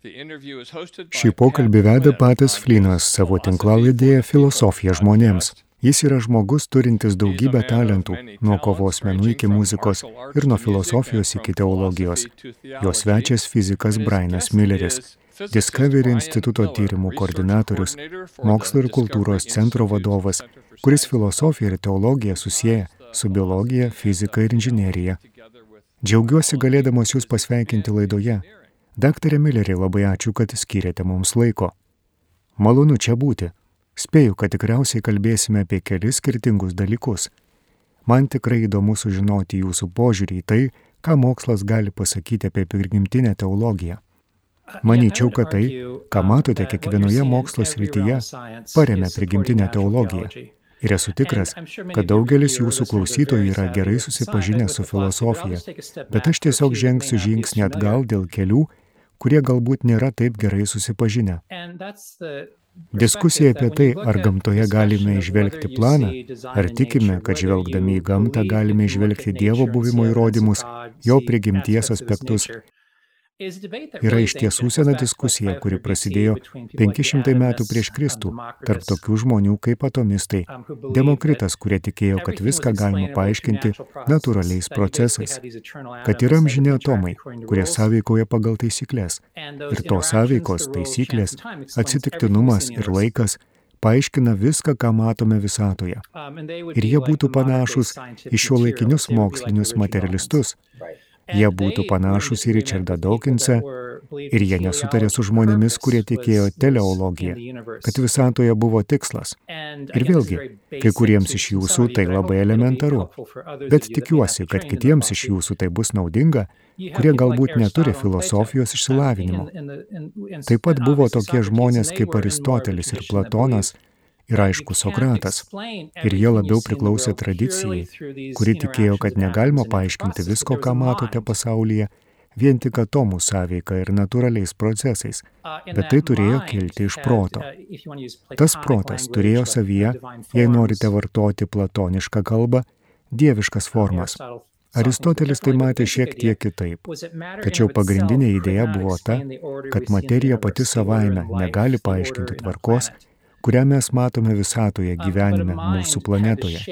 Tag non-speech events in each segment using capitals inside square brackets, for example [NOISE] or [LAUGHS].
Šį pokalbį veda Patas Flinas savo tinklalaidėje Filosofija žmonėms. Jis yra žmogus turintis daugybę talentų, nuo kovos menų iki muzikos ir nuo filosofijos iki teologijos. Jo svečias fizikas Brainas Milleris, Discovery instituto tyrimų koordinatorius, mokslo ir kultūros centro vadovas, kuris filosofiją ir teologiją susiję su biologija, fizika ir inžinierija. Džiaugiuosi galėdamas Jūs pasveikinti laidoje. Daktarė Millerį, labai ačiū, kad skiriate mums laiko. Malonu čia būti. Spėju, kad tikriausiai kalbėsime apie kelis skirtingus dalykus. Man tikrai įdomu sužinoti Jūsų požiūrį į tai, ką mokslas gali pasakyti apie prigimtinę teologiją. Manyčiau, kad tai, ką matote kiekvienoje mokslo srityje, paremia prigimtinę teologiją. Ir esu tikras, kad daugelis jūsų klausytojų yra gerai susipažinę su filosofija, bet aš tiesiog žengsiu žingsnį atgal dėl kelių, kurie galbūt nėra taip gerai susipažinę. Diskusija apie tai, ar gamtoje galime išvelgti planą, ar tikime, kad žvelgdami į gamtą galime išvelgti Dievo buvimo įrodymus, jo prigimties aspektus, yra iš tiesų sena diskusija, kuri prasidėjo 500 metų prieš Kristų tarp tokių žmonių kaip atomistai, Demokritas, kurie tikėjo, kad viską galima paaiškinti natūraliais procesais, kad yra amžini atomai, kurie sąveikoja pagal taisyklės. Ir tos sąveikos, taisyklės, atsitiktinumas ir laikas paaiškina viską, ką matome visatoje. Ir jie būtų panašus į šio laikinius mokslinius materialistus, Jie būtų panašus į Richardą Dawkinsą ir jie nesutarė su žmonėmis, kurie tikėjo teleologiją, kad visatoje buvo tikslas. Ir vėlgi, kai kuriems iš jūsų tai labai elementaru, bet tikiuosi, kad kitiems iš jūsų tai bus naudinga, kurie galbūt neturi filosofijos išsilavinimo. Taip pat buvo tokie žmonės kaip Aristotelis ir Platonas, ir aišku Sokratas. Ir jie labiau priklausė tradicijai, kuri tikėjo, kad negalima paaiškinti visko, ką matote pasaulyje, vien tik atomų sąveika ir natūraliais procesais, bet tai turėjo kilti iš proto. Tas protas turėjo savyje, jei norite vartoti platonišką kalbą, dieviškas formas. Aristotelis tai matė šiek tiek kitaip. Tačiau pagrindinė idėja buvo ta, kad materija pati savaime negali paaiškinti tvarkos, kurią mes matome visatoje gyvenime mūsų planetoje.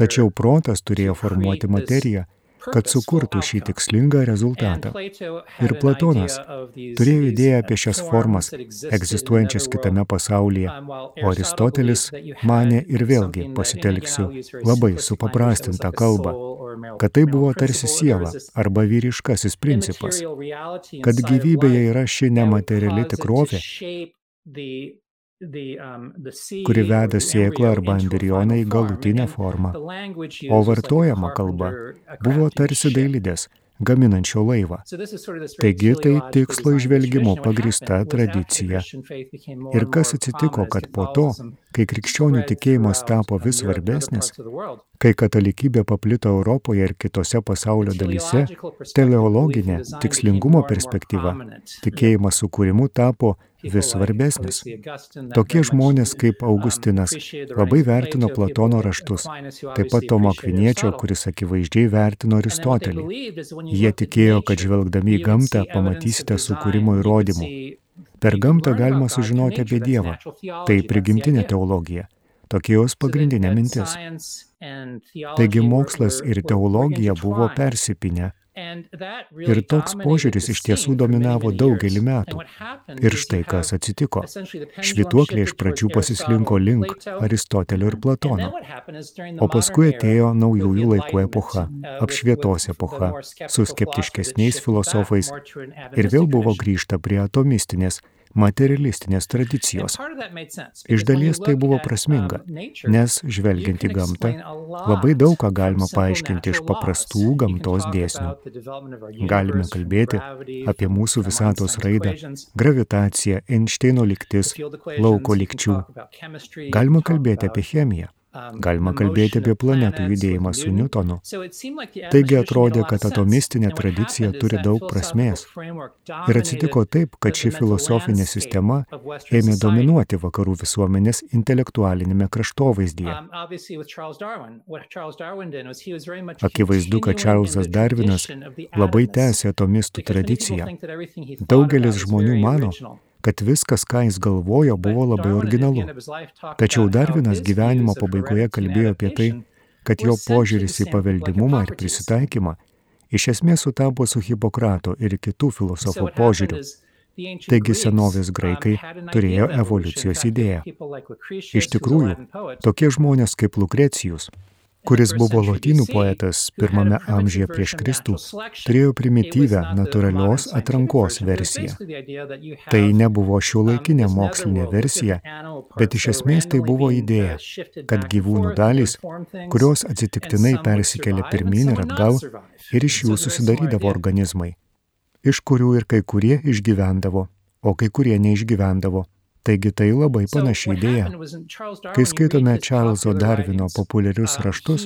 Tačiau protas turėjo formuoti materiją, kad sukurtų šį tikslingą rezultatą. Ir Platonas turėjo idėją apie šias formas, egzistuojančias kitame pasaulyje, o Aristotelis mane ir vėlgi pasitelksiu labai supaprastintą kalbą, kad tai buvo tarsi siela arba vyriškasis principas, kad gyvybėje yra ši nemateriali tikrovė, Um, kuri veda sėklą arba embrioną į galutinę formą. O vartojama kalba buvo tarsi dailidės, gaminančio laivą. Taigi tai tikslo išvelgimo pagrista tradicija. Ir kas atsitiko, kad po to, kai krikščionių tikėjimas tapo vis svarbesnis, kai katalikybė paplito Europoje ir kitose pasaulio dalyse, teleologinė tikslingumo perspektyva, tikėjimas sukūrimu tapo vis svarbesnis. Tokie žmonės kaip Augustinas labai vertino Platono raštus, taip pat Tomo Akviniečio, kuris akivaizdžiai vertino Aristotelį. Jie tikėjo, kad žvelgdami į gamtą pamatysite sukūrimo įrodymų. Per gamtą galima sužinoti apie Dievą. Tai prigimtinė teologija. Tokia jos pagrindinė mintis. Taigi mokslas ir teologija buvo persipinę. Ir toks požiūris iš tiesų dominavo daugelį metų. Ir štai kas atsitiko. Švituoklė iš pradžių pasislinko link Aristotelio ir Platono. O paskui atėjo naujųjų laikų epocha, apšvietos epocha, su skeptiškesniais filosofais. Ir vėl buvo grįžta prie atomistinės materialistinės tradicijos. Iš dalies tai buvo prasminga, nes žvelgiant į gamtą, labai daug ką galima paaiškinti iš paprastų gamtos dėsnių. Galime kalbėti apie mūsų visatos raidą, gravitaciją, Einšteino liktis, lauko likčių. Galima kalbėti apie chemiją, Galima kalbėti apie planetų judėjimą su Newtonu. Taigi atrodė, kad atomistinė tradicija turi daug prasmės. Ir atsitiko taip, kad ši filosofinė sistema ėmė dominuoti vakarų visuomenės intelektualinėme kraštovaizdyje. Akivaizdu, kad Čarlzas Darvinas labai tęsė atomistų tradiciją. Daugelis žmonių mano, kad viskas, ką jis galvojo, buvo labai originalu. Tačiau Darvinas gyvenimo pabaigoje kalbėjo apie tai, kad jo požiūris į paveldimumą ir prisitaikymą iš esmės sutapo su Hipokrato ir kitų filosofų požiūriu. Taigi senovės graikai turėjo evoliucijos idėją. Iš tikrųjų, tokie žmonės kaip Lukrecijus, kuris buvo lotynų poetas pirmame amžiuje prieš Kristų, turėjo primityvę natūralios atrankos versiją. Tai nebuvo šiuolaikinė mokslinė versija, bet iš esmės tai buvo idėja, kad gyvūnų dalys, kurios atsitiktinai persikėlė pirmin ir atgal ir iš jų susidarydavo organizmai, iš kurių ir kai kurie išgyvendavo, o kai kurie neišgyvendavo. Taigi tai labai panaši idėja. Kai skaitome Čarlzo Darvino populiarius raštus,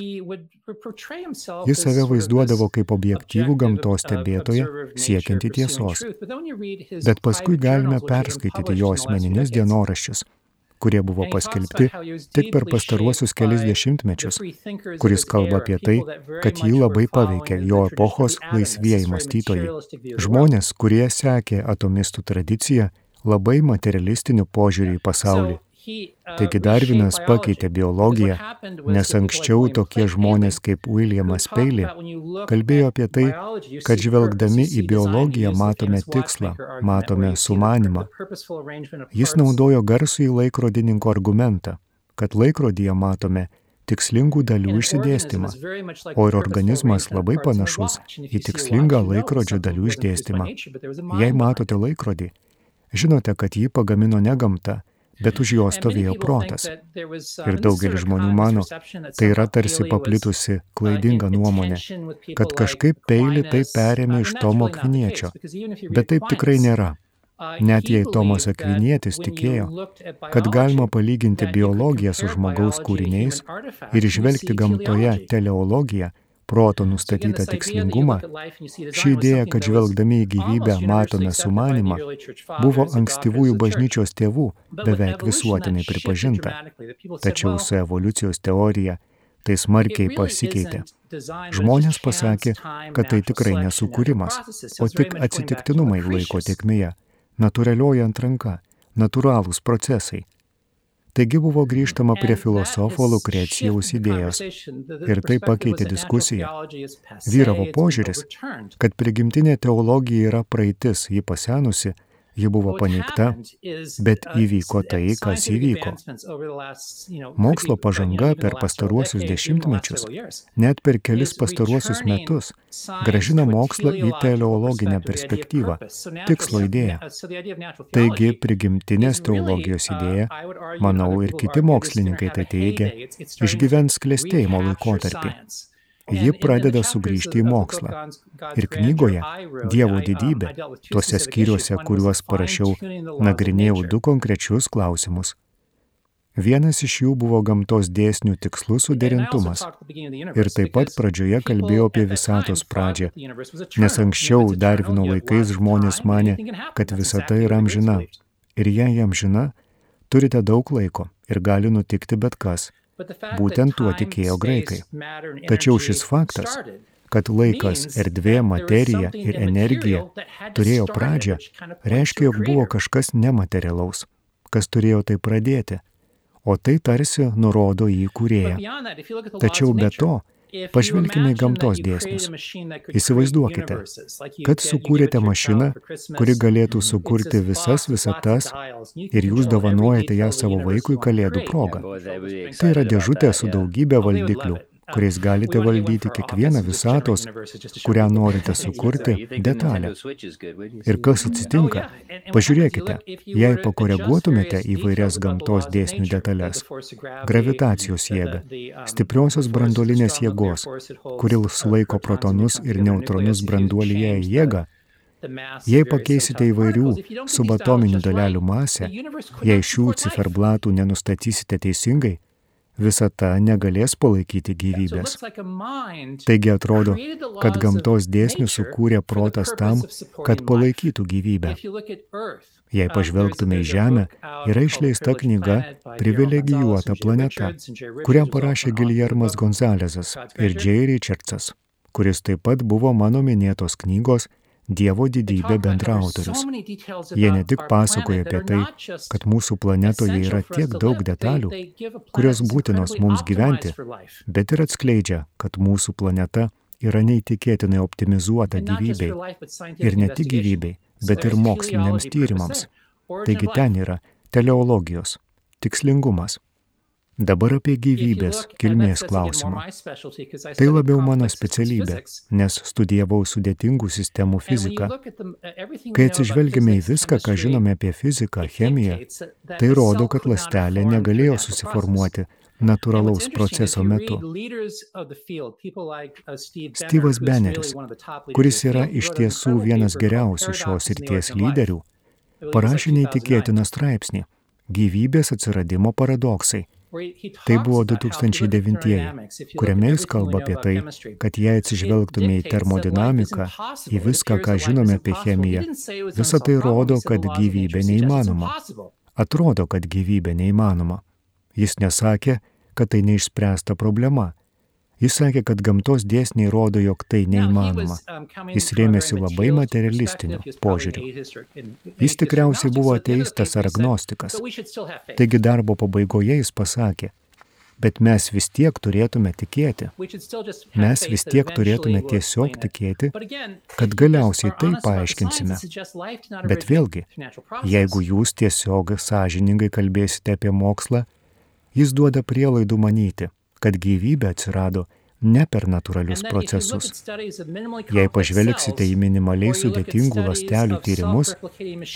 jis save vaizduodavo kaip objektyvų gamtos stebėtoją siekianti tiesos. Bet paskui galime perskaityti jo asmeninius dienoraščius, kurie buvo paskelbti tik per pastaruosius kelis dešimtmečius, kuris kalba apie tai, kad jį labai paveikė jo epochos laisvieji mąstytojai. Žmonės, kurie sekė atomistų tradiciją, labai materialistiniu požiūriu į pasaulį. Taigi Darvinas pakeitė biologiją, nes anksčiau tokie žmonės kaip Williamas Peilį kalbėjo apie tai, kad žvelgdami į biologiją matome tikslą, matome sumanimą. Jis naudojo garsų į laikrodininko argumentą, kad laikrodyje matome tikslingų dalių išsidėstymą, o ir organizmas labai panašus į tikslingą laikrodžio dalių išdėstymą. Jei matote laikrodį, Žinote, kad jį pagamino ne gamta, bet už jo stovėjo protas. Ir daugelis žmonių mano, tai yra tarsi paplitusi klaidinga nuomonė, kad kažkaip peilį tai perėmė iš Tomo Akviniečio. Bet taip tikrai nėra. Net jei Tomas Akvinietis tikėjo, kad galima palyginti biologiją su žmogaus kūriniais ir išvelgti gamtoje teleologiją, proto nustatytą tikslingumą, ši idėja, kad žvelgdami į gyvybę matome sumanimą, buvo ankstyvųjų bažnyčios tėvų beveik visuotinai pripažinta. Tačiau su evoliucijos teorija tai smarkiai pasikeitė. Žmonės pasakė, kad tai tikrai nesukūrimas, o tik atsitiktinumai laiko tekmėje, natūralioji antranka, natūralūs procesai, Taigi buvo grįžtama prie filosofo Lukrecijaus idėjos ir tai pakeitė diskusiją. Vyravo požiūris, kad prigimtinė teologija yra praeitis, ji pasenusi, ji buvo paneigta, bet įvyko tai, kas įvyko. Mokslo pažanga per pastaruosius dešimtmečius, net per kelis pastaruosius metus, gražina mokslą į teleologinę perspektyvą, tikslo idėją. Taigi, prigimtinės teologijos idėja, manau ir kiti mokslininkai tai teigia, išgyvens klėstėjimo laikotarpį. Ji pradeda sugrįžti į mokslą. Ir knygoje Dievo didybė, tuose skyriuose, kuriuos parašiau, nagrinėjau du konkrečius klausimus. Vienas iš jų buvo gamtos dėsnių tikslų suderintumas. Ir taip pat pradžioje kalbėjau apie visatos pradžią, nes anksčiau Darvino laikais žmonės mane, kad visata yra amžina. Ir jei amžina, turite daug laiko ir gali nutikti bet kas. Būtent tuo tikėjo graikai. Tačiau šis faktas, kad laikas, erdvė, materija ir energija turėjo pradžią, reiškia, jog buvo kažkas nematerialaus, kas turėjo tai pradėti, o tai tarsi nurodo į kūrėją. Tačiau be to, Pažvelkime į gamtos dėsnius. Įsivaizduokite, kad sukūrėte mašiną, kuri galėtų sukurti visas visatas ir jūs dovanojate ją savo vaikui kalėdų progą. Tai yra dėžutė su daugybė valdiklių, kuriais galite valdyti kiekvieną visatos, kurią norite sukurti, detalę. Ir kas atsitinka? Pažiūrėkite, jei pakoreguotumėte įvairias gamtos dėsnių detalės, gravitacijos jėgą, stipriosios branduolinės jėgos, kuri sulaiko protonus ir neutronus branduolyje jėgą, Jei pakeisite įvairių subatominių dalelių masę, jei šių ciferblatų nenustatysite teisingai, visata negalės palaikyti gyvybės. Taigi atrodo, kad gamtos dėsnių sukūrė protas tam, kad palaikytų gyvybę. Jei pažvelgtume į Žemę, yra išleista knyga Privilegijuota planeta, kurią parašė Giljermas Gonzalezas ir J. Richardsas, kuris taip pat buvo mano minėtos knygos Dievo didybė bendraautorius. Jie ne tik pasakoja apie tai, kad mūsų planetoje yra tiek daug detalių, kurios būtinos mums gyventi, bet ir atskleidžia, kad mūsų planeta yra neįtikėtinai optimizuota gyvybei. Ir ne tik gyvybei, bet ir moksliniams tyrimams. Taigi ten yra teleologijos, tikslingumas, Dabar apie gyvybės kilmės klausimą. Tai labiau mano specialybė, nes studijavau sudėtingų sistemų fiziką. Kai atsižvelgiame į viską, ką žinome apie fiziką, chemiją, tai rodo, kad lastelė negalėjo susiformuoti natūralaus proceso metu. Steve'as Banneris, kuris yra iš tiesų vienas geriausių šios ryties lyderių, parašė neįtikėtiną straipsnį – gyvybės atsiradimo paradoksai – Tai buvo 2009-ieji, kuriame jis kalba apie tai, kad jei atsižvelgtume į termodinamiką, į viską, ką žinome apie chemiją, visa tai rodo, kad gyvybė neįmanoma. Atrodo, kad gyvybė neįmanoma. Jis nesakė, kad tai neišspręsta problema. Jis sakė, kad gamtos dėsniai rodo, jog tai neįmanoma. Um, jis rėmėsi labai materialistiniu požiūriu. Jis tikriausiai buvo ateistas ar agnostikas. Taigi darbo pabaigoje jis pasakė, bet mes vis tiek turėtume tikėti. Mes vis tiek turėtume tiesiog tikėti, kad galiausiai tai paaiškinsime. Bet vėlgi, jeigu jūs tiesiog sąžiningai kalbėsite apie mokslą, jis duoda prielaidų manyti, kad gyvybė atsirado ne per natūralius procesus. Jei pažvelgsite į minimaliai sudėtingų lastelių tyrimus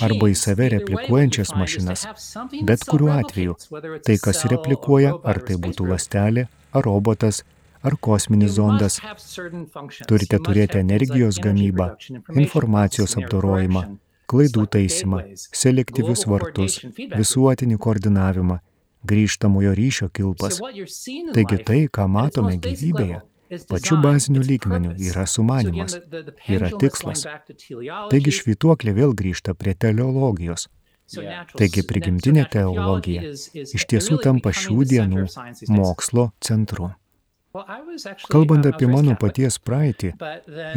arba į save replikuojančias mašinas, bet kuriuo atveju, tai kas replikuoja, ar tai būtų lastelė, ar robotas, ar kosminis zondas, turite turėti energijos gamybą, informacijos apdorojimą, klaidų taisymą, selektyvius vartus, visuotinį koordinavimą, grįžtamojo ryšio kilpas. Taigi tai, ką matome gyvybėje, pačiu baziniu lygmeniu yra sumanimas, yra tikslas. Taigi švituoklė vėl grįžta prie teleologijos. Taigi prigimtinė teologija iš tiesų tampa šių dienų mokslo centru. Kalbant apie mano paties praeitį,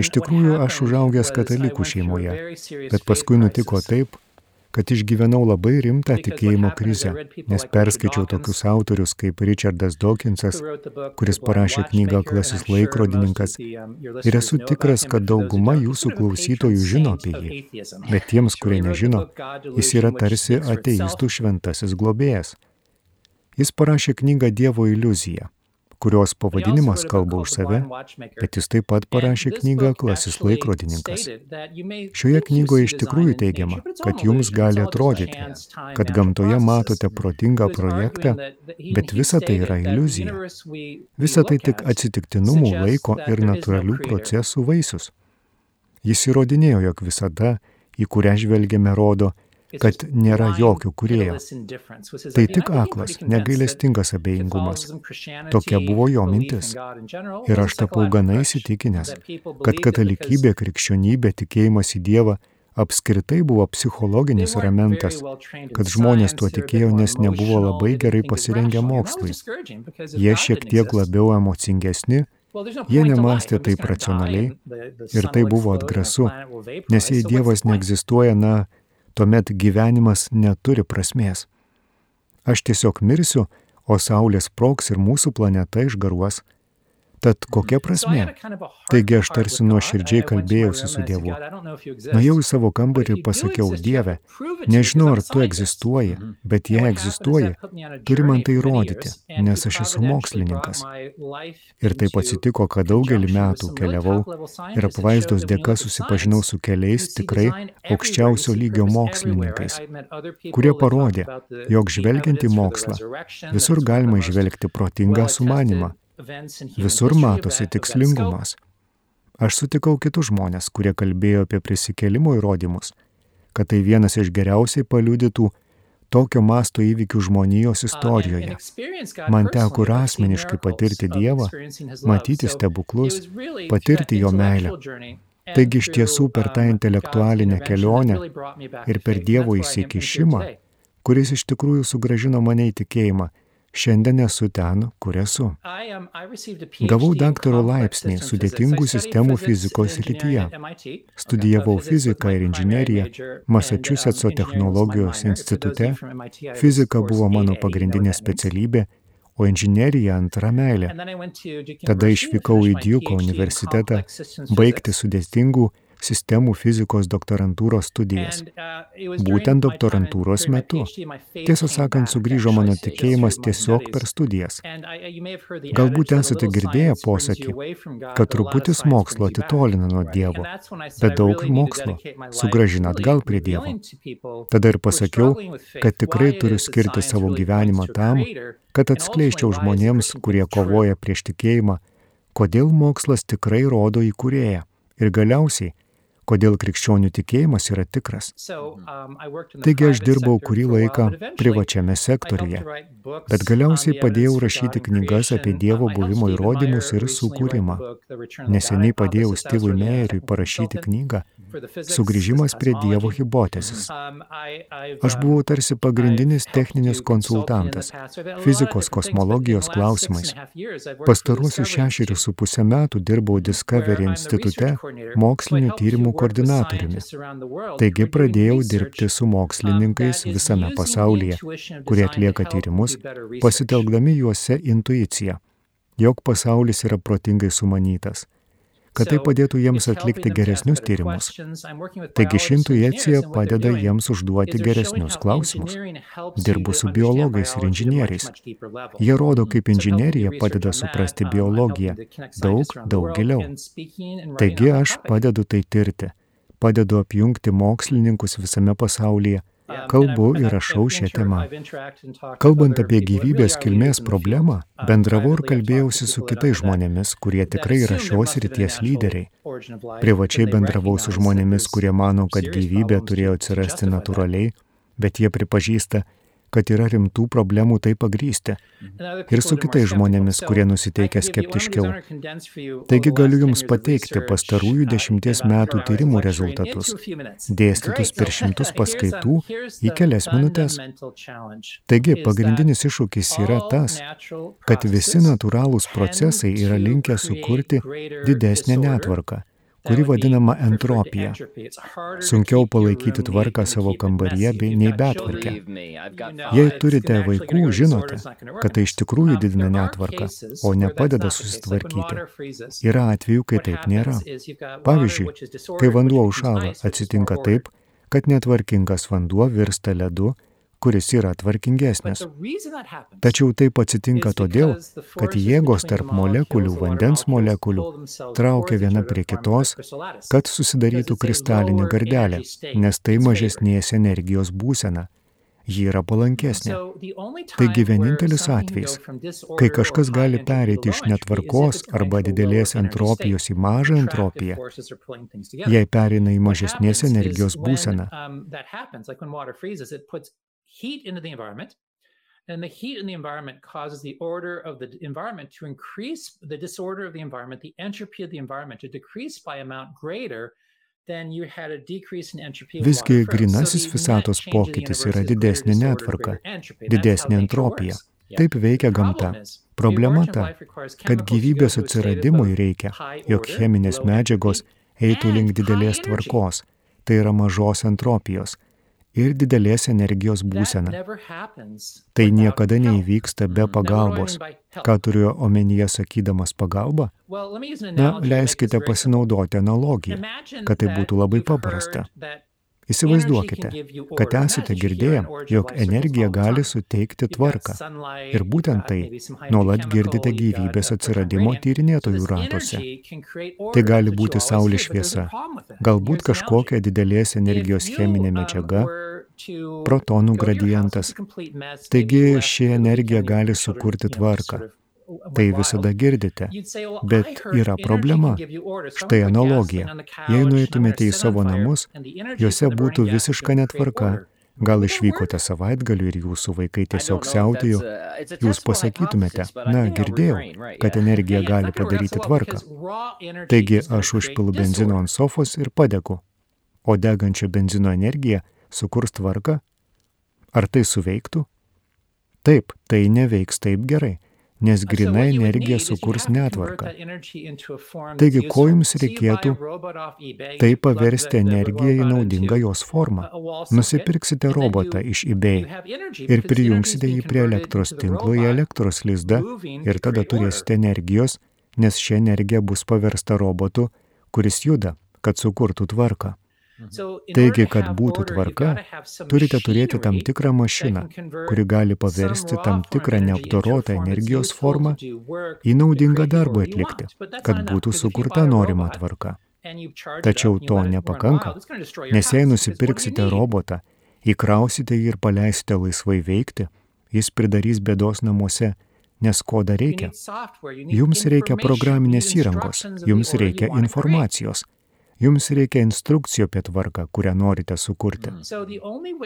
iš tikrųjų aš užaugęs katalikų šeimoje, bet paskui nutiko taip, kad išgyvenau labai rimtą tikėjimo krizę, nes perskaičiau tokius autorius kaip Richardas Dawkinsas, kuris parašė knygą Klasis laikrodininkas, ir esu tikras, kad dauguma jūsų klausytojų žino apie jį. Bet tiems, kurie nežino, jis yra tarsi ateistų šventasis globėjas. Jis parašė knygą Dievo iliuzija kurios pavadinimas kalba už save, bet jis taip pat parašė knygą Klasis laikrodininkas. Šioje knygoje iš tikrųjų teigiama, kad jums gali atrodyti, kad gamtoje matote protingą projektą, bet visa tai yra iliuzija. Visa tai tik atsitiktinumų laiko ir natūralių procesų vaisius. Jis įrodinėjo, jog visada, į kurią žvelgiame, rodo, kad nėra jokio kurėjo. Tai tik aklas, negailestingas abejingumas. Tokia buvo jo mintis. Ir aš tapau gana įsitikinęs, kad katalikybė, krikščionybė, tikėjimas į Dievą apskritai buvo psichologinis ramentas, kad žmonės tuo tikėjo, nes nebuvo labai gerai pasirengę mokslui. Jie šiek tiek labiau emocingesni, Jie nemastė taip racionaliai ir tai buvo atgrasu, nes jei Dievas neegzistuoja, na, tuomet gyvenimas neturi prasmės. Aš tiesiog mirsiu, o Saulė sproks ir mūsų planeta išgaruos. Tad kokia prasme? Taigi aš tarsi nuoširdžiai kalbėjausi su Dievu. Nuėjau į savo kambarį ir pasakiau, Dieve, nežinau, ar tu egzistuoji, bet jei egzistuoji, turi man tai įrodyti, nes aš esu mokslininkas. Ir taip atsitiko, kad daugelį metų keliavau ir apvaizdos dėka susipažinau su keliais tikrai aukščiausio lygio mokslininkais, kurie parodė, jog žvelgiant į mokslą, visur galima išvelgti protingą sumanimą Visur matosi tikslingumas. Aš sutikau kitus žmonės, kurie kalbėjo apie prisikėlimo įrodymus, kad tai vienas iš geriausiai paliudytų tokio masto įvykių žmonijos istorijoje. Man teko ir asmeniškai patirti Dievą, matyti stebuklus, patirti Jo meilę. Taigi iš tiesų per tą intelektualinę kelionę ir per Dievo įsikišimą, kuris iš tikrųjų sugražino mane į tikėjimą, Šiandien esu ten, kur esu. Gavau daktaro laipsnį sudėtingų sistemų fizikos rytyje. Studijavau fiziką ir inžineriją Massachusetts'o technologijos institute. Fizika buvo mano pagrindinė specialybė, o inžinerija antra meilė. Tada išvykau į Duke universitetą baigti sudėtingų sistemų fizikos doktorantūros studijas. Uh, Būtent doktorantūros metu. Tiesą sakant, sugrįžo mano tikėjimas tiesiog per studijas. Uh, Galbūt esate girdėję posakį, kad truputis mokslo atitolina nuo Dievo, bet daug mokslo sugražina atgal prie Dievo. Tada ir pasakiau, kad tikrai turiu skirti savo gyvenimą tam, kad atskleiščiau žmonėms, kurie kovoja prieš tikėjimą, kodėl mokslas tikrai rodo įkūrėją. Ir galiausiai, kodėl krikščionių tikėjimas yra tikras. Um, Taigi aš dirbau kurį laiką privačiame sektoriuje, bet galiausiai padėjau rašyti knygas apie Dievo buvimo įrodymus ir sukūrimą. Neseniai padėjau Steve'ui Meyeriui parašyti knygą Sugrįžimas prie Dievo hipotezės. Aš buvau tarsi pagrindinis techninis konsultantas fizikos kosmologijos klausimais. Pastaruosius šešerius su pusę metų dirbau Discovery institute mokslinių tyrimų koordinatoriumi. Taigi pradėjau dirbti su mokslininkais visame pasaulyje, kurie atlieka tyrimus, pasitelkdami juose intuiciją, jog pasaulis yra protingai sumanytas kad tai padėtų jiems atlikti geresnius tyrimus. Taigi ši intuicija padeda jiems užduoti geresnius klausimus. Dirbu su biologais ir inžinieriais. Jie rodo, kaip inžinierija padeda suprasti biologiją daug, daug giliau. Taigi aš padedu tai tirti, padedu apjungti mokslininkus visame pasaulyje kalbu ir rašau šią temą. Kalbant apie gyvybės kilmės problemą, bendravau ir kalbėjausi su kitais žmonėmis, kurie tikrai yra šios ryties lyderiai. Privačiai bendravau su žmonėmis, kurie mano, kad gyvybė turėjo atsirasti natūraliai, bet jie pripažįsta, kad yra rimtų problemų tai pagrysti. Ir su kitais žmonėmis, kurie nusiteikia skeptiškiau. Taigi galiu Jums pateikti pastarųjų dešimties metų tyrimų rezultatus, dėstytus per šimtus [LAUGHS] paskaitų į kelias minutės. Taigi pagrindinis iššūkis yra tas, kad visi natūralūs procesai yra linkę sukurti didesnę netvarką kuri vadinama entropija. Sunkiau palaikyti tvarką savo kambaryje bei nei betvarkę. Jei turite vaikų, žinote, kad tai iš tikrųjų didina netvarką, o ne padeda susitvarkyti. Yra atvejų, kai taip nėra. Pavyzdžiui, kai vanduo užšala, atsitinka taip, kad netvarkingas vanduo virsta ledu kuris yra tvarkingesnis. Tačiau taip atsitinka todėl, kad jėgos tarp molekulių, vandens molekulių, traukia viena prie kitos, kad susidarytų kristalinė gardelė, nes tai mažesnės energijos būsena. Ji yra palankesnė. Taigi vienintelis atvejs, kai kažkas gali pereiti iš netvarkos arba didelės entropijos į mažą entropiją, jei pereina į mažesnės energijos būseną, heat into the environment. And the heat in the environment causes the order of the environment to increase, the disorder of the environment, the entropy of the environment to decrease by amount greater Visgi grinasis visatos pokytis yra didesnė netvarka, didesnė entropija. Taip veikia gamta. Problema ta, kad gyvybės atsiradimui reikia, jog cheminės medžiagos eitų link didelės tvarkos, tai yra mažos entropijos – ir didelės energijos būsena. Tai niekada neįvyksta be pagalbos. Ką turiu omenyje sakydamas pagalba? Na, leiskite pasinaudoti analogiją, kad tai būtų labai paprasta. Įsivaizduokite, kad esate girdėję, jog energija gali suteikti tvarką. Ir būtent tai nuolat girdite gyvybės atsiradimo tyrinėtojų ratuose. Tai gali būti saulės šviesa, galbūt kažkokia didelės energijos cheminė medžiaga, protonų gradientas. Taigi ši energija gali sukurti tvarką. Tai visada girdite. Bet yra problema. Štai analogija. Jei nueitumėte į savo namus, juose būtų visiška netvarka, Gal išvykote savaitgaliu ir jūsų vaikai tiesiog siautėjo, jūs pasakytumėte, na, girdėjau, kad energija gali padaryti tvarką. Taigi aš užpilu benzino ant sofos ir padegu, o degančio benzino energija sukurs tvarką? Ar tai suveiktų? Taip, tai neveiks taip gerai nes grina energija sukurs netvarką. Taigi, ko jums reikėtų? Tai paversti energiją į naudingą jos formą. Nusipirksite robotą iš eBay ir prijungsite jį prie elektros tinklo į elektros lizdą ir tada turėsite energijos, nes ši energija bus paversta robotu, kuris juda, kad sukurtų tvarką. Taigi, kad būtų tvarka, turite turėti tam tikrą mašiną, kuri gali paversti tam tikrą neapdorotą energijos formą į naudingą darbą atlikti, kad būtų sukurta norima tvarka. Tačiau to nepakanka, nes jei nusipirksite robotą, įkrausite jį ir paleisite laisvai veikti, jis pridarys bėdos namuose, nes ko dar reikia? Jums reikia programinės įrangos, jums reikia informacijos, Jums reikia instrukcijų apie tvarką, kurią norite sukurti.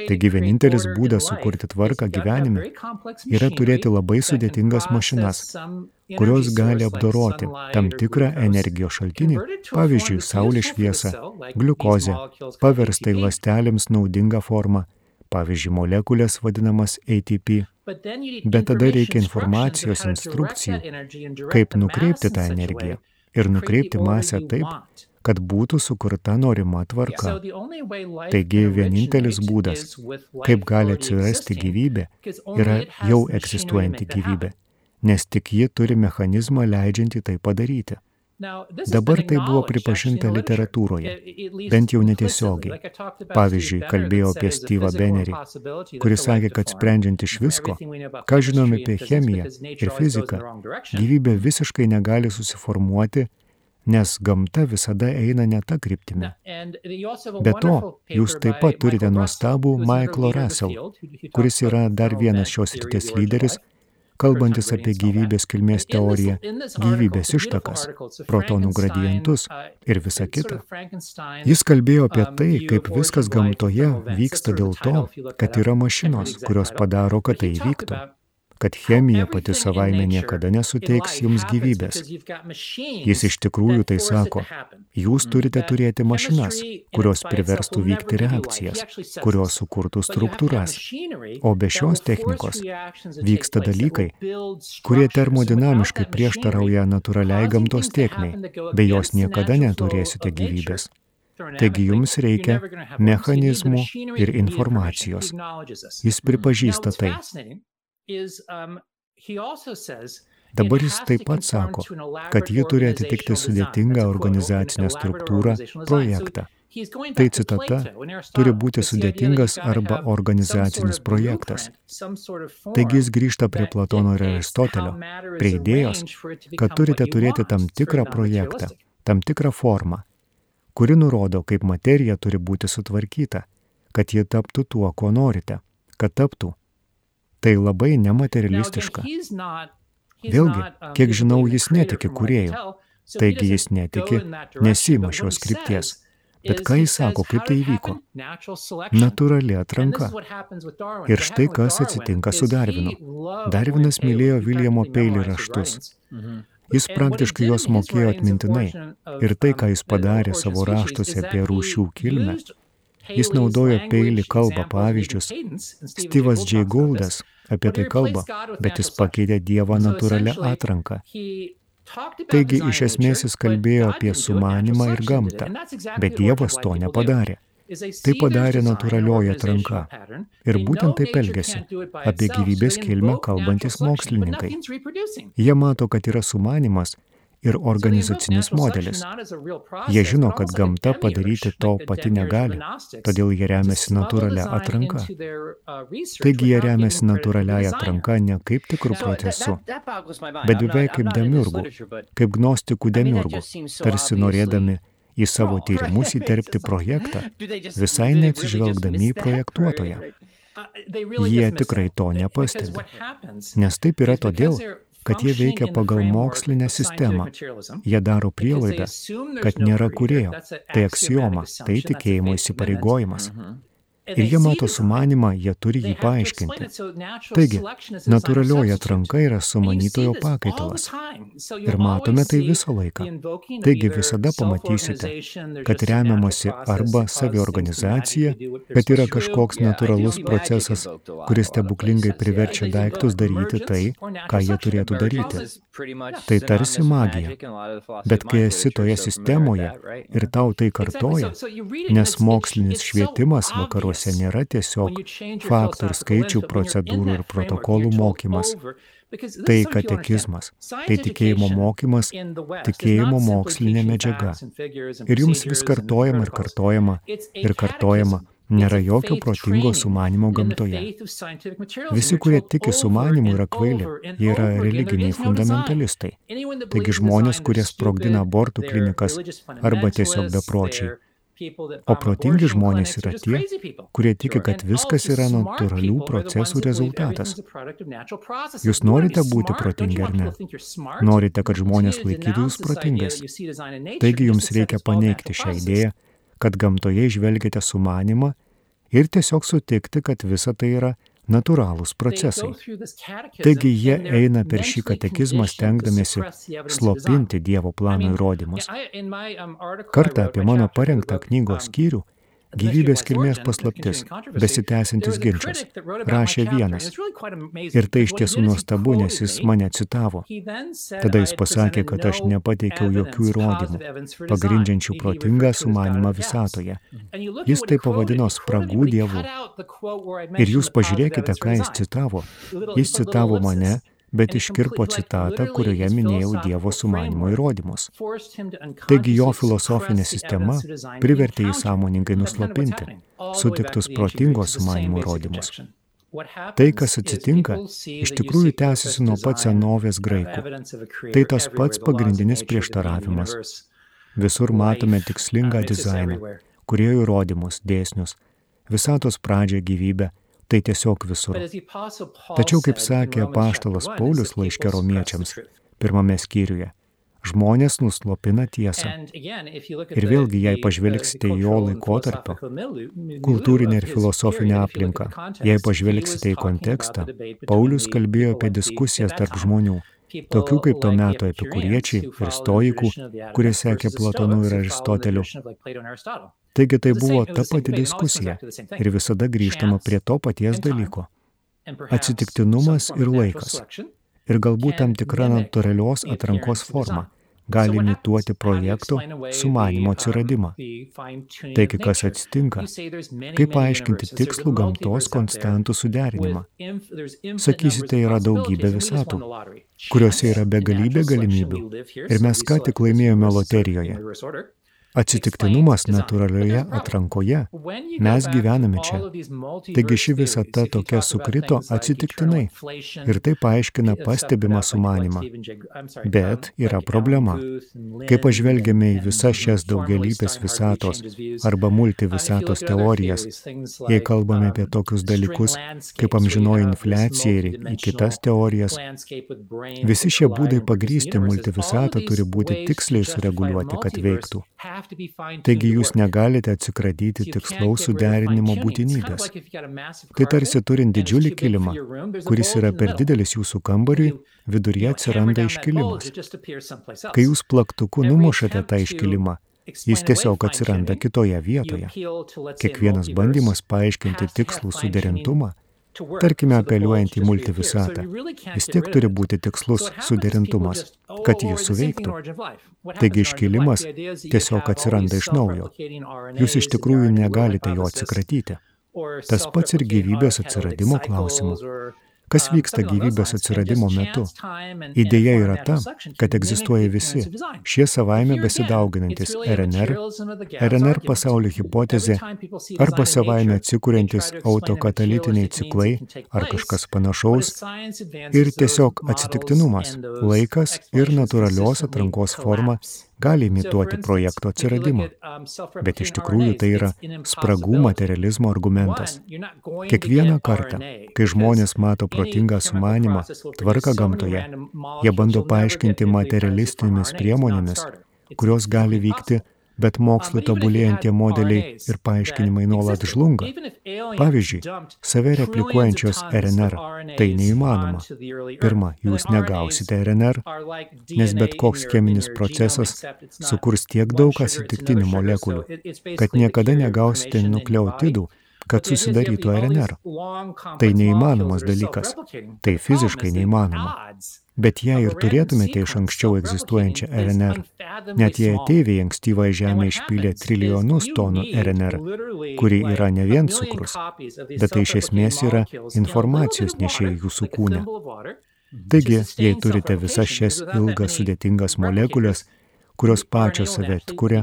Taigi vienintelis būdas sukurti tvarką gyvenime yra turėti labai sudėtingas mašinas, kurios gali apdoroti tam tikrą energijos šaltinį, pavyzdžiui, saulės šviesą, gliukozę, paverstą į lastelėms naudingą formą, pavyzdžiui, molekulės vadinamas ATP. Bet tada reikia informacijos instrukcijų, kaip nukreipti tą energiją ir nukreipti masę taip, kad būtų sukurta norima tvarka. Taigi vienintelis būdas, kaip gali atsirasti gyvybė, yra jau egzistuojanti gyvybė, nes tik ji turi mechanizmą leidžiantį tai padaryti. Dabar tai buvo pripažinta literatūroje, bent jau netiesiogiai. Pavyzdžiui, kalbėjau apie Steve'ą Bennerį, kuris sakė, kad sprendžiant iš visko, ką žinome apie chemiją ir fiziką, gyvybė visiškai negali susiformuoti nes gamta visada eina ne tą kryptimį. Be to, jūs taip pat turite nuostabų Michael Russell, kuris yra dar vienas šios ryties lyderis, kalbantis apie gyvybės kilmės teoriją, gyvybės ištakas, protonų gradientus ir visa kita. Jis kalbėjo apie tai, kaip viskas gamtoje vyksta dėl to, kad yra mašinos, kurios padaro, kad tai įvyktų kad chemija pati savaime niekada nesuteiks jums gyvybės. Jis iš tikrųjų tai sako, jūs turite turėti mašinas, kurios priverstų vykti reakcijas, kurios sukurtų struktūras. O be šios technikos vyksta dalykai, kurie termodinamiškai prieštarauja natūraliai gamtos tiekmei, be jos niekada neturėsite gyvybės. Taigi jums reikia mechanizmų ir informacijos. Jis pripažįsta tai. Um, Dabar jis taip pat sako, kad ji turi atitikti sudėtingą organizacinę struktūrą, projektą. Tai citata turi būti sudėtingas arba organizacinis projektas. Taigi jis grįžta prie Platono ir Aristotelio, prie idėjos, kad turite turėti tam tikrą projektą, tam tikrą formą, kuri nurodo, kaip materija turi būti sutvarkyta, kad ji taptų tuo, ko norite, kad taptų Tai labai nematerialistiška. Vėlgi, um, kiek žinau, jis netiki kuriejų. Taigi jis netiki, nesima šios krypties. Bet ką jis sako, kaip tai įvyko? Natūrali atranka. Ir štai kas atsitinka su Darvinu. Darvinas mylėjo Viljamo Peilį raštus. Mhm. Jis praktiškai juos mokėjo atmintinai. Ir tai, ką jis padarė savo raštuose apie rūšių kilmę, Jis naudojo peilį kalbą pavyzdžius. Steve'as J. Gouldas apie tai kalba, bet jis pakeitė Dievą natūralią atranką. Taigi, iš esmės jis kalbėjo apie sumanimą ir gamtą, bet Dievas to nepadarė. Tai padarė natūralioji atranka. Ir būtent taip elgesi apie gyvybės kilmę kalbantis mokslininkai. Jie mato, kad yra sumanimas ir organizacinis modelis. Jie žino, kad gamta padaryti to pati negali, todėl jie remiasi natūralia atranka. Taigi jie remiasi natūraliaja atranka ne kaip tikrų procesų, bet beveik kaip demiurgų, kaip gnostikų demiurgų, tarsi norėdami į savo [LAUGHS] tyrimus įterpti projektą, [LAUGHS] visai neatsižvelgdami į [LAUGHS] projektuotoją. Jie tikrai to nepastebi. Nes taip yra todėl, kad jie veikia pagal mokslinę sistemą. Jie daro prielaidą, kad nėra kurėjo. Tai aksioma, tai tikėjimo įsipareigojimas. Ir jie mato sumanimą, jie turi jį paaiškinti. Taigi, natūralioji atranka yra sumanytojo pakaitalas. Ir matome tai visą laiką. Taigi visada pamatysite, kad remiamasi arba saviorganizacija, kad yra kažkoks natūralus procesas, kuris stebuklingai priverčia daiktus daryti tai, ką jie turėtų daryti. Tai tarsi magija. Bet kai esi toje sistemoje ir tau tai kartoja, nes mokslinis švietimas vakaruose mokymuose nėra tiesiog faktų ir skaičių, procedūrų ir protokolų mokymas. Tai katekizmas, tai tikėjimo mokymas, tikėjimo mokslinė medžiaga. Ir jums vis kartojama ir kartojama ir kartojama, nėra jokio protingo sumanimo gamtoje. Visi, kurie tiki sumanimu, yra kvaili, jie yra religiniai fundamentalistai. Taigi žmonės, kurie sprogdina abortų klinikas arba tiesiog bepročiai, O protingi žmonės yra tie, kurie tiki, kad viskas yra natūralių procesų rezultatas. Jūs norite būti protingi ar ne? Norite, kad žmonės laikytų jūs protingais. Taigi jums reikia paneigti šią idėją, kad gamtoje išvelgiate sumanimą ir tiesiog sutikti, kad visa tai yra natūralūs procesai. Taigi jie eina per šį katekizmą stengdamėsi slopinti Dievo plano įrodymus. Um, Kartą apie mano parengtą knygos skyrių Gyvybės kilmės paslaptis, besitęsintis ginčas, rašė vienas. Ir tai iš tiesų nuostabu, nes jis mane citavo. Tada jis pasakė, kad aš nepateikiau jokių įrodymų, pagrindžiančių protingą sumanimą visatoje. Jis tai pavadino spragų dievų. Ir jūs pažiūrėkite, ką jis citavo. Jis citavo mane bet iškirpo citatą, kurioje minėjau Dievo sumanimo įrodymus. Taigi jo filosofinė sistema privertė jį sąmoningai nuslopinti sutiktus protingo sumanimo įrodymus. Tai, kas atsitinka, iš tikrųjų tęsiasi nuo pat senovės graikų. Tai tas pats pagrindinis prieštaravimas. Visur matome tikslingą dizainą, kurie įrodymus, dėsnius, visatos pradžią gyvybę, tai tiesiog visur. Tačiau, kaip sakė paštalas Paulius laiškė romiečiams, pirmame skyriuje, žmonės nuslopina tiesą. Ir vėlgi, jei pažvelgsite į jo laikotarpio, kultūrinę ir filosofinę aplinką, jei pažvelgsite į kontekstą, Paulius kalbėjo apie diskusijas tarp žmonių, tokių kaip to meto epikuriečiai ir stoikų, kurie sekė Platonu ir Aristoteliu. Taigi tai buvo ta pati diskusija ir visada grįžtama prie to paties dalyko. Atsitiktinumas ir laikas. Ir galbūt tam tikra natūralios atrankos forma gali imituoti projekto sumanimo atsiradimą. Taigi, kas atsitinka? Kaip paaiškinti tikslų gamtos konstantų suderinimą? Sakysite, yra daugybė visatų, kuriuose yra begalybė galimybių. Ir mes ką tik laimėjome loterijoje. Atsitiktinumas natūralioje atrankoje. Mes gyvename čia. Taigi ši visata tokia sukrito atsitiktinai. Ir tai paaiškina pastebimą sumanimą. Bet yra problema. Kai pažvelgiame į visas šias daugelybės visatos arba multivisatos teorijas, jei kalbame apie tokius dalykus kaip amžinoji infliacija ir į kitas teorijas, visi šie būdai pagrysti multivisatą turi būti tiksliai sureguliuoti, kad veiktų. Taigi jūs negalite atsikratyti tikslaus suderinimo būtinybės. Tai tarsi turint didžiulį kilimą, kuris yra per didelis jūsų kambariui, viduryje atsiranda iškilimas. Kai jūs plaktuku numušate tą iškilimą, jis tiesiog atsiranda kitoje vietoje. Kiekvienas bandymas paaiškinti tikslų suderintumą Tarkime, apeliuojant į multivisatą, vis tiek turi būti tikslus suderintumas, kad jis suveiktų. Taigi iškilimas tiesiog atsiranda iš naujo. Jūs iš tikrųjų negalite jo atsikratyti. Tas pats ir gyvybės atsiradimo klausimu. Kas vyksta gyvybės atsiradimo metu? Idėja yra ta, kad egzistuoja visi šie savaime besidauginantis RNR, RNR pasaulio hipotezė arba savaime atsikūrentis autokatalitiniai ciklai ar kažkas panašaus ir tiesiog atsitiktinumas, laikas ir natūralios atrankos forma gali imituoti projekto atsiradimą. Bet iš tikrųjų tai yra spragų materializmo argumentas. Kiekvieną kartą, kai žmonės mato protingą sumanimą, tvarką gamtoje, jie bando paaiškinti materialistinėmis priemonėmis, kurios gali vykti Bet mokslu tobulėjant tie modeliai ir paaiškinimai nuolat žlunga. Pavyzdžiui, save replikuojančios RNR - tai neįmanoma. Pirma, jūs negausite RNR, nes bet koks cheminis procesas sukurs tiek daug atsitiktinių molekulių, kad niekada negausite nukleotidų, kad susidarytų RNR. Tai neįmanomas dalykas. Tai fiziškai neįmanoma. Bet jei ir turėtumėte iš anksčiau egzistuojančią RNR, net jei ateiviai ankstyvąją žemę išpylė trilijonus tonų RNR, kuri yra ne vien cukrus, bet tai iš esmės yra informacijos nešėjai jūsų kūne. Taigi, jei turite visas šias ilgas sudėtingas molekulės, kurios pačios save atkuria,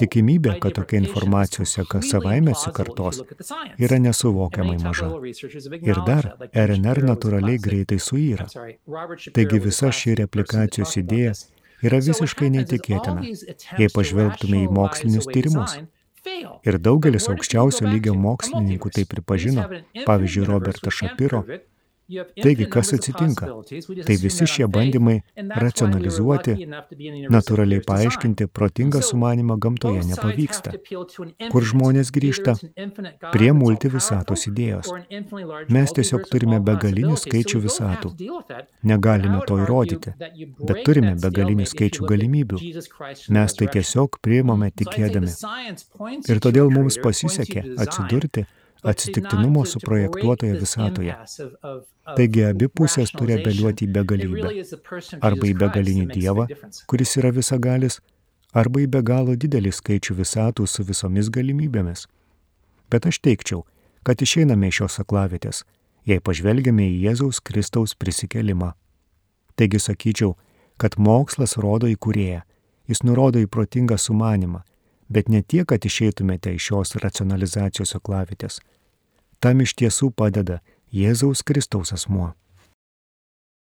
tikimybė, kad tokia informacijos seka savaime atsikartos, yra nesuvokiamai maža. Ir dar, RNR natūraliai greitai suyra. Taigi visa ši replikacijos idėja yra visiškai neįtikėtina, jei pažvelgtume į mokslinius tyrimus. Ir daugelis aukščiausio lygio mokslininkų tai pripažino, pavyzdžiui, Robertas Šapiro, Taigi, kas atsitinka? Tai visi šie bandymai racionalizuoti, natūraliai paaiškinti protingą sumanimą gamtoje nepavyksta. Kur žmonės grįžta? Prie multivisatos idėjos. Mes tiesiog turime begalinį skaičių visatų. Negalime to įrodyti, bet turime begalinį skaičių galimybių. Mes tai tiesiog priimame tikėdami. Ir todėl mums pasisekė atsidurti atsitiktinumo suprojektuotoje visatoje. Taigi abi pusės turi apeliuoti į begalybę. Arba į begalinį Dievą, kuris yra visagalis, arba į be galo didelį skaičių visatų su visomis galimybėmis. Bet aš teikčiau, kad išeiname iš šios aklavitės, jei pažvelgiame į Jėzaus Kristaus prisikelimą. Taigi sakyčiau, kad mokslas rodo į kurėją, jis nurodo į protingą sumanimą, bet ne tiek, kad išeitumėte iš šios racionalizacijos aklavitės – Tam iš tiesų padeda Jėzaus Kristaus asmuo.